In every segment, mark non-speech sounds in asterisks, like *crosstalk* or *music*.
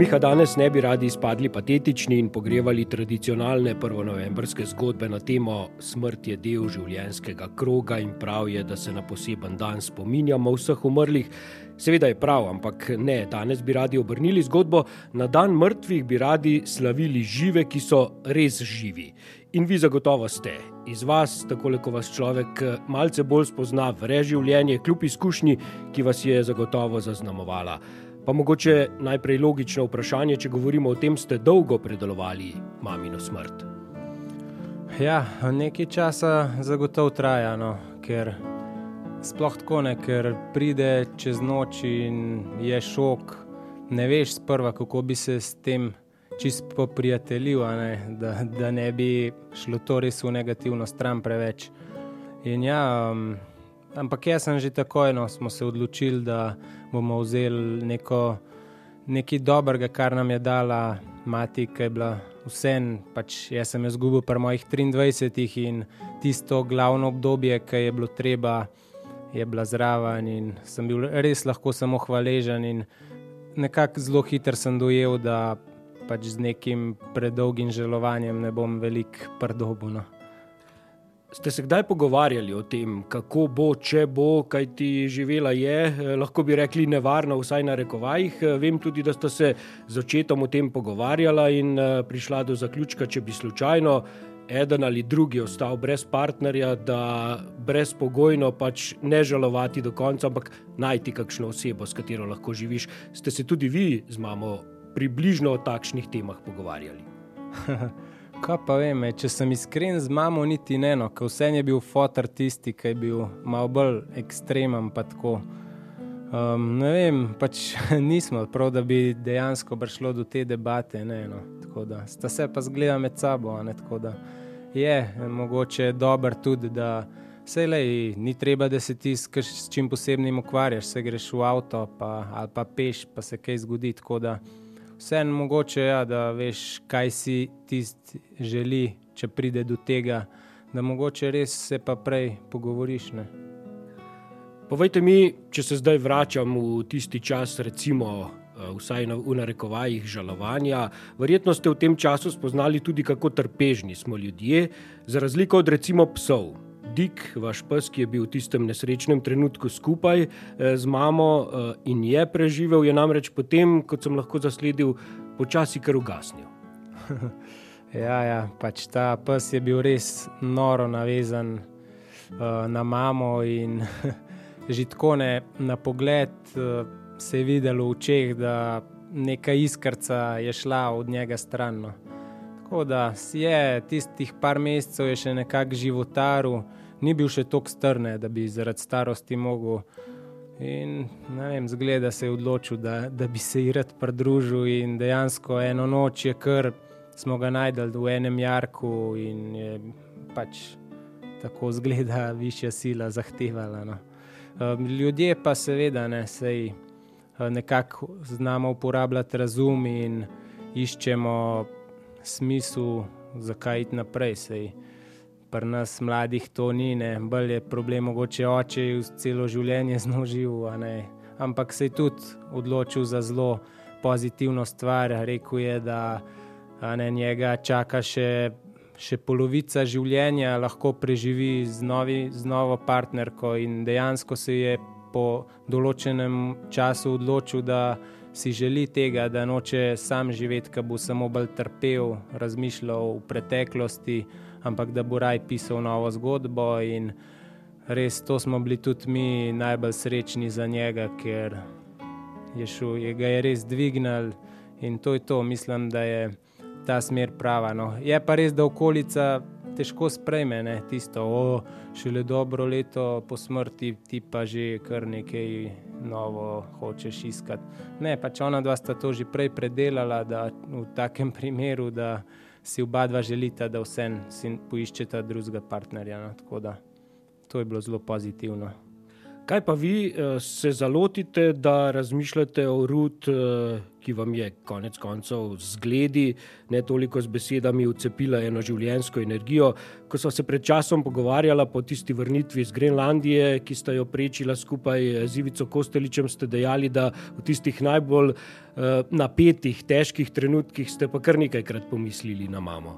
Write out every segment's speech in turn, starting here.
Miha, danes ne bi radi izpadli patetični in pogrevali tradicionalne prvonovembrske zgodbe na temo smrt je del življenjskega kroga in prav je, da se na poseben dan spominjamo vseh umrlih. Seveda je prav, ampak ne, danes bi radi obrnili zgodbo, na dan mrtvih bi radi slavili žive, ki so res živi. In vi zagotovo ste. Iz vas, tako ko vas človek malce bolj spozna, vre življenje, kljub izkušnji, ki vas je zagotovo zaznamovala. Pa mogoče najprej logično vprašanje, če govorimo o tem, ste dolgo predelovali mamino smrt. Ja, nekaj časa zagotovo traja, no, ker sploh tako ne, ker pride čez noč in je šok. Ne veš sprva, kako bi se s tem čist poprijateljil, ne, da, da ne bi šlo to res v negativno stran preveč. In ja, um, Ampak jaz sem že takoj, no, smo se odločili, da bomo vzeli neko, nekaj dobrega, kar nam je dala mati, ki je bila vse. Pač jaz sem jo izgubil pri mojih 23 in tisto glavno obdobje, ki je bilo treba, je bila zraven in sem bil res lahko samo hvaležen. Nekako zelo hitro sem dojel, da pač z nekim predolgim želovanjem ne bom velik prdobuno. Ste se kdaj pogovarjali o tem, kako bo, če bo, kaj ti živela je, eh, lahko bi rekli, nevarno, vsaj na rekovajih. Eh, vem tudi, da ste se z očetom o tem pogovarjala in eh, prišla do zaključka, če bi slučajno eden ali drugi ostal brez partnerja, da brezpogojno pač ne žalovati do konca, ampak najti kakšno osebo, s katero lahko živiš. Ste se tudi vi z mamo približno o takšnih temah pogovarjali? *laughs* Kaj pa vem, če sem iskren z mamo, niti ne eno, ker vse je bil fotor tisti, ki je bil malo bolj ekstremen. Um, ne vem, pač *laughs* nismo prav, da bi dejansko prišlo do te debate. Ne, no. da, sta se pa zgleda med sabo. Ne, da, je mogoče dober tudi, da se le, ni treba, da se ti s čim posebnim ukvarjaš, se greš v avto pa, ali pa peš, pa se kaj zgodi. Tako da vseeno mogoče, ja, da veš, kaj si tisti želi, če pride do tega, da mogoče res se pa prej pogovoriš. Ne? Povejte mi, če se zdaj vračam v tisti čas, recimo, eh, vsaj na, v narekovajih žalovanja. Verjetno ste v tem času spoznali tudi, kako trpežni smo ljudje, za razliko od recimo psov. Dik, vaš pes, ki je bil v tistem nesrečnem trenutku skupaj eh, z mamo eh, in je preživel, je namreč potem, kot sem lahko zasledil, počasi kar ugasnil. *laughs* ja, ja, pač ta pes je bil res noro navezan uh, na mamo in *laughs* že tako ne na pogled uh, se je videlo v očeh, da neka iskrca je šla od njega stran. No. Tako da je tistih par mesecev je še nekako životaril ni bil še tako strne, da bi zaradi starosti mogel. In vem, zgleda se je odločil, da, da bi se ji rad pridružil. In dejansko eno noč je kar smo ga najdel v enem jarku in je pač tako zgleda, višja sila zahtevala. No. Um, ljudje pa seveda ne, sej uh, nekako znamo uporabljati razum in iščemo smisel, zakaj iti naprej. Sej pri nas mladih to ni, ne. bolj je problem, mogoče oče je celo življenje znožil, ampak se je tudi odločil za zelo pozitivno stvar. Rekl je, da ne, njega čaka še, še polovica življenja, lahko preživi z, novi, z novo partnerko in dejansko se je po določenem času odločil, da si želi tega, da noče sam živeti, da bo samo bolj trpel, razmišljal v preteklosti ampak da bo raj pisal novo zgodbo. In res to smo bili tudi mi najbolj srečni za njega, ker je šel, je ga je res dvignil in to je to, mislim, da je ta smer prava. No. Je pa res, da okolica. Težko sprejme ne, tisto, o, šele dobro leto po smrti, ti pa že kar nekaj novo hočeš iskati. Ne, pač ona dva sta to že prej predelala, da v takem primeru, da si oba dva želita, da vsem si poiščeta drugega partnerja. No? Tako da to je bilo zelo pozitivno. Kaj pa vi se zalotite, da razmišljate o rud, ki vam je konec koncev zgledi, ne toliko z besedami, ucepila eno življensko energijo. Ko smo se pred časom pogovarjali po tisti vrnitvi iz Grenlandije, ki sta jo prečila skupaj z Ivico Kosteličem, ste dejali, da v tistih najbolj napetih, težkih trenutkih ste pa kar nekajkrat pomislili na mamo.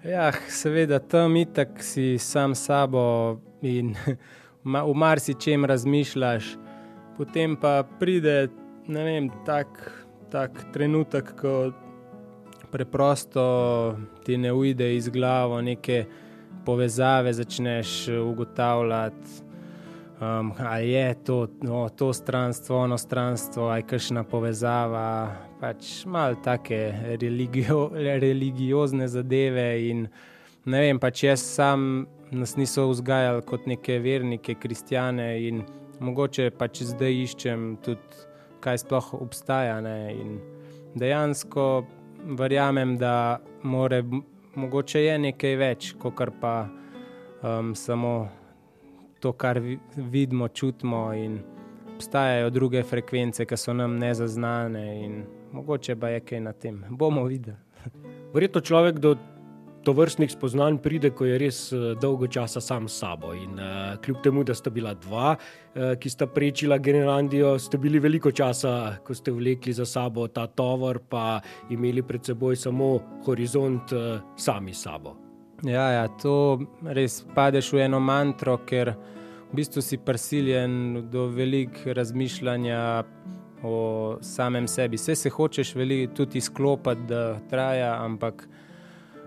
Ja, seveda, tam itak si sam sabo in v marsičem razmišljaš, potem pa pride vem, tak tak trenutek, ko preprosto ti ne uide iz glave, neke povezave začneš ugotavljati. Um, ali je to, no, to stranstvo, ono stranstvo, ali je kakšna povezava, pač malo take religio, religiozne zadeve. In, ne vem, pač jaz sam nas niso vzgajali kot neke vernike, kristijane in mogoče pač zdaj iščem tudi kaj sploh obstaja. Ne? In dejansko verjamem, da more, mogoče je nekaj več, kot pa um, samo to, kar vidimo, čutimo. Obstajajo druge frekvence, ki so nam nezaznane, in mogoče pa je kaj na tem. Bomo videli. Verjetno človek do to vrstnih spoznanj pride, ko je res eh, dolgo časa sam s sabo. In uh, kljub temu, da sta bila dva, uh, ki sta prečila Grenlandijo, ste bili veliko časa, ko ste vlekli za sabo ta tovor, pa imeli pred seboj samo horizont uh, sami s sabo. Ja, ja, to res padeš v eno mantro, ker v bistvu si prisiljen do velikega razmišljanja o samem sebi. Vse se hočeš veliko tudi izklopiti, da traja, ampak.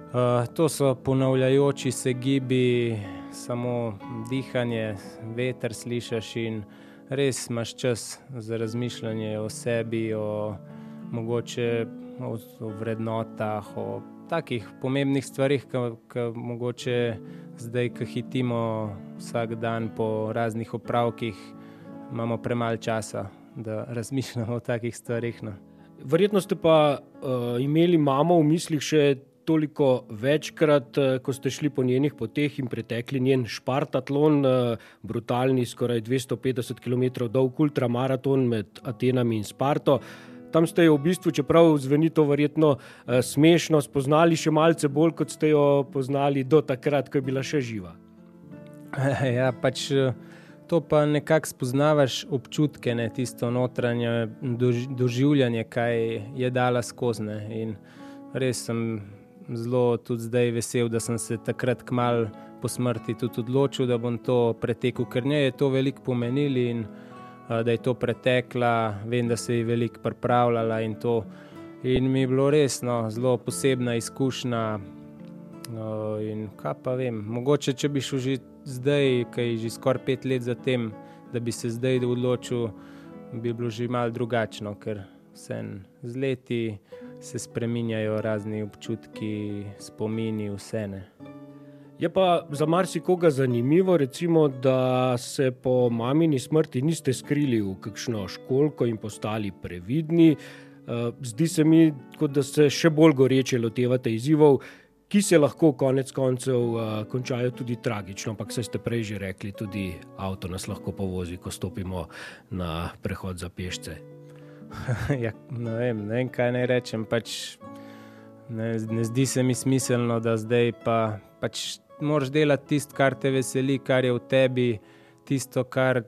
Uh, to so ponavljajoči se gibi, samo dihanje, veter slišiš in res imaš čas za razmišljanje o sebi, o mogoče o, o vrednotah, o takih pomembnih stvarih, ki mogoče zdaj, ki hitimo vsak dan po raznih opravkih, imamo premalo časa, da razmišljamo o takih stvarih. No. Verjetno ste pa uh, imeli mamo v mislih še toliko večkrat, eh, ko ste šli po njenih poteh in pretekli njen Špartatlon, eh, brutalni, skoraj 250 km dolg ultramaraton med Atenami in Sparto. Tam ste jo v bistvu, čeprav zveni to verjetno eh, smešno, spoznali še malce bolj, kot ste jo poznali do takrat, ko je bila še živa. *laughs* Ja, pač to pa nekako spoznavaš občutke, ne, tisto notranje doživljanje, kaj je dala skozi. Res sem zelo tudi zdaj vesel, da sem se takrat kmal po smrti tudi odločil, da bom to pretekel, ker nje je to veliko pomenili in da je to pretekla, vem, da se je veliko pripravljala in to. In mi je bilo resno, zelo posebna izkušnja. No, in kaj pa vem, mogoče če bi šel že zdaj, ki je že skoraj pet let za tem, da bi se zdaj odločil, bi bilo že malo drugačno, ker sem z leti se spremenjajo razni občutki, spomini, vse ne. Je pa za marsikoga zanimivo, recimo, da se po mamini smrti niste skrili v kakšno školko in postali previdni. Eh, zdi se mi, kot da se še bolj goreče lotevate izzivov, ki se lahko konec koncev eh, končajo tudi tragično. Ampak, kot ste prej že rekli, tudi avto nas lahko povozi, ko stopimo na prehod za pešce. *laughs* ja, ne, vem, ne vem, kaj naj rečem. Pač ne, ne zdi se mi smiselno, da zdaj pa pač moraš delati tisto, kar te veseli, kar je v tebi, tisto, kar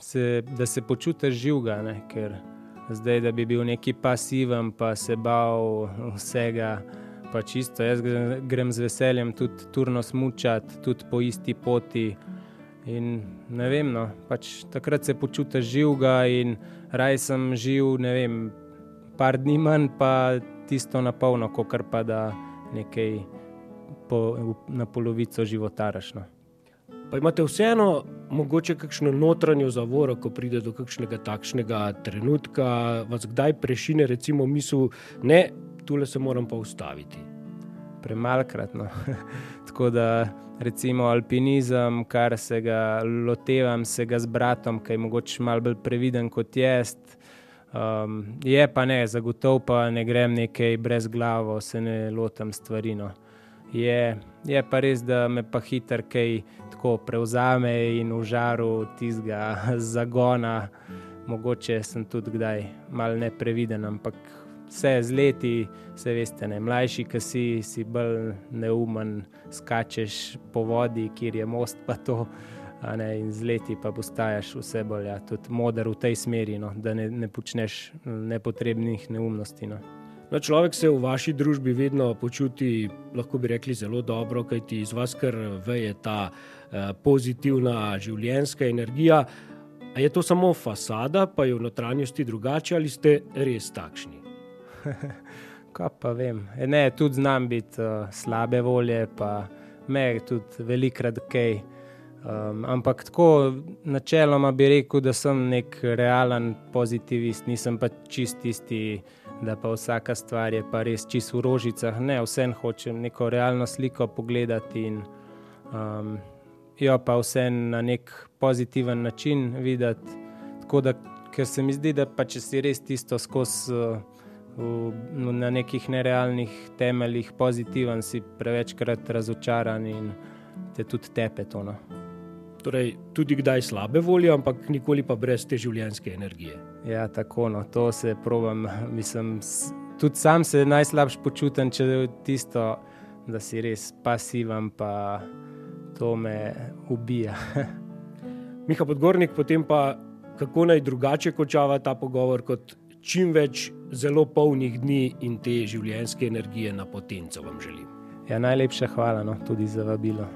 se, da se počutiš živega. Ne, ker zdaj, da bi bil neki pasiven, pa se bal vsega. Pač isto, jaz grem z veseljem tudi turno smučati, tudi po isti poti. In ne vem, no, pač takrat se počutiš živega in raj sem živ, ne vem, par dni manj, pa tisto na polno, kot pa da nekaj po, na polovico životaraš. No. Pa imate vseeno mogoče kakšno notranjo zavoro, ko pride do kakšnega takšnega trenutka, vas kdaj prešine, recimo, misel, ne, tule se moram pa ustaviti. Premalkrat. No. *laughs* Tako da recimo alpinizem, kar se ga lotevam, se ga z bratom, ki je mogoče malo bolj previden kot jaz. Um, je pa ne, zagotovo pa ne grem nekaj brez glave, se ne lotam stvari. No. Je, je pa res, da me pa hiter kaj tako prevzame in v žaru tistega *laughs* zagona. Mogoče sem tudi kdaj mal nepreviden, ampak vse z leti, se veste, ne. mlajši, ki si, si bolj neumen, skačeš po vodi, kjer je most, pa to. Ne, in z leti pa postaješ vse bolj ja, moder v tej smeri, no, da ne, ne počneš nepotrebnih neumnosti. No. No, človek se v vaši družbi vedno počuti, lahko bi rekli, zelo dobro, kajti iz vas kar veje ta eh, pozitivna življenjska energija. A je to samo fasada, pa je v notranjosti drugače, ali ste res takšni? *laughs* Kaj pa vem. E, ne, tudi znam biti uh, slabe volje, pa me tudi velikrat kaj. Um, ampak tako, načeloma bi rekel, da sem nek realen pozitivist, nisem pa čist tisti da pa vsaka stvar je pa res čisto v rožicah. Ne, vsem hočem neko realno sliko pogledati in um, jo pa vse na nek pozitiven način videti. Tako da, ker se mi zdi, da pa če si res tisto skozi. V, na nekih nerealnih temeljih pozitiven, si prevečkrat razočaran in te tudi tepe tono. Torej, tudi kdaj slabe volje, ampak nikoli pa brez te življenjske energije. Ja, tako no, to se provam. Mislim, tudi sam se najslabše počutim, če je tisto, da si res pasiven, pa to me ubija. *laughs* Miha Podgornik, potem pa kako naj drugače končava ta pogovor, kot čim več zelo polnih dni in te življenjske energije na potenco vam želim. Ja, najlepša hvala no, tudi za vabilo.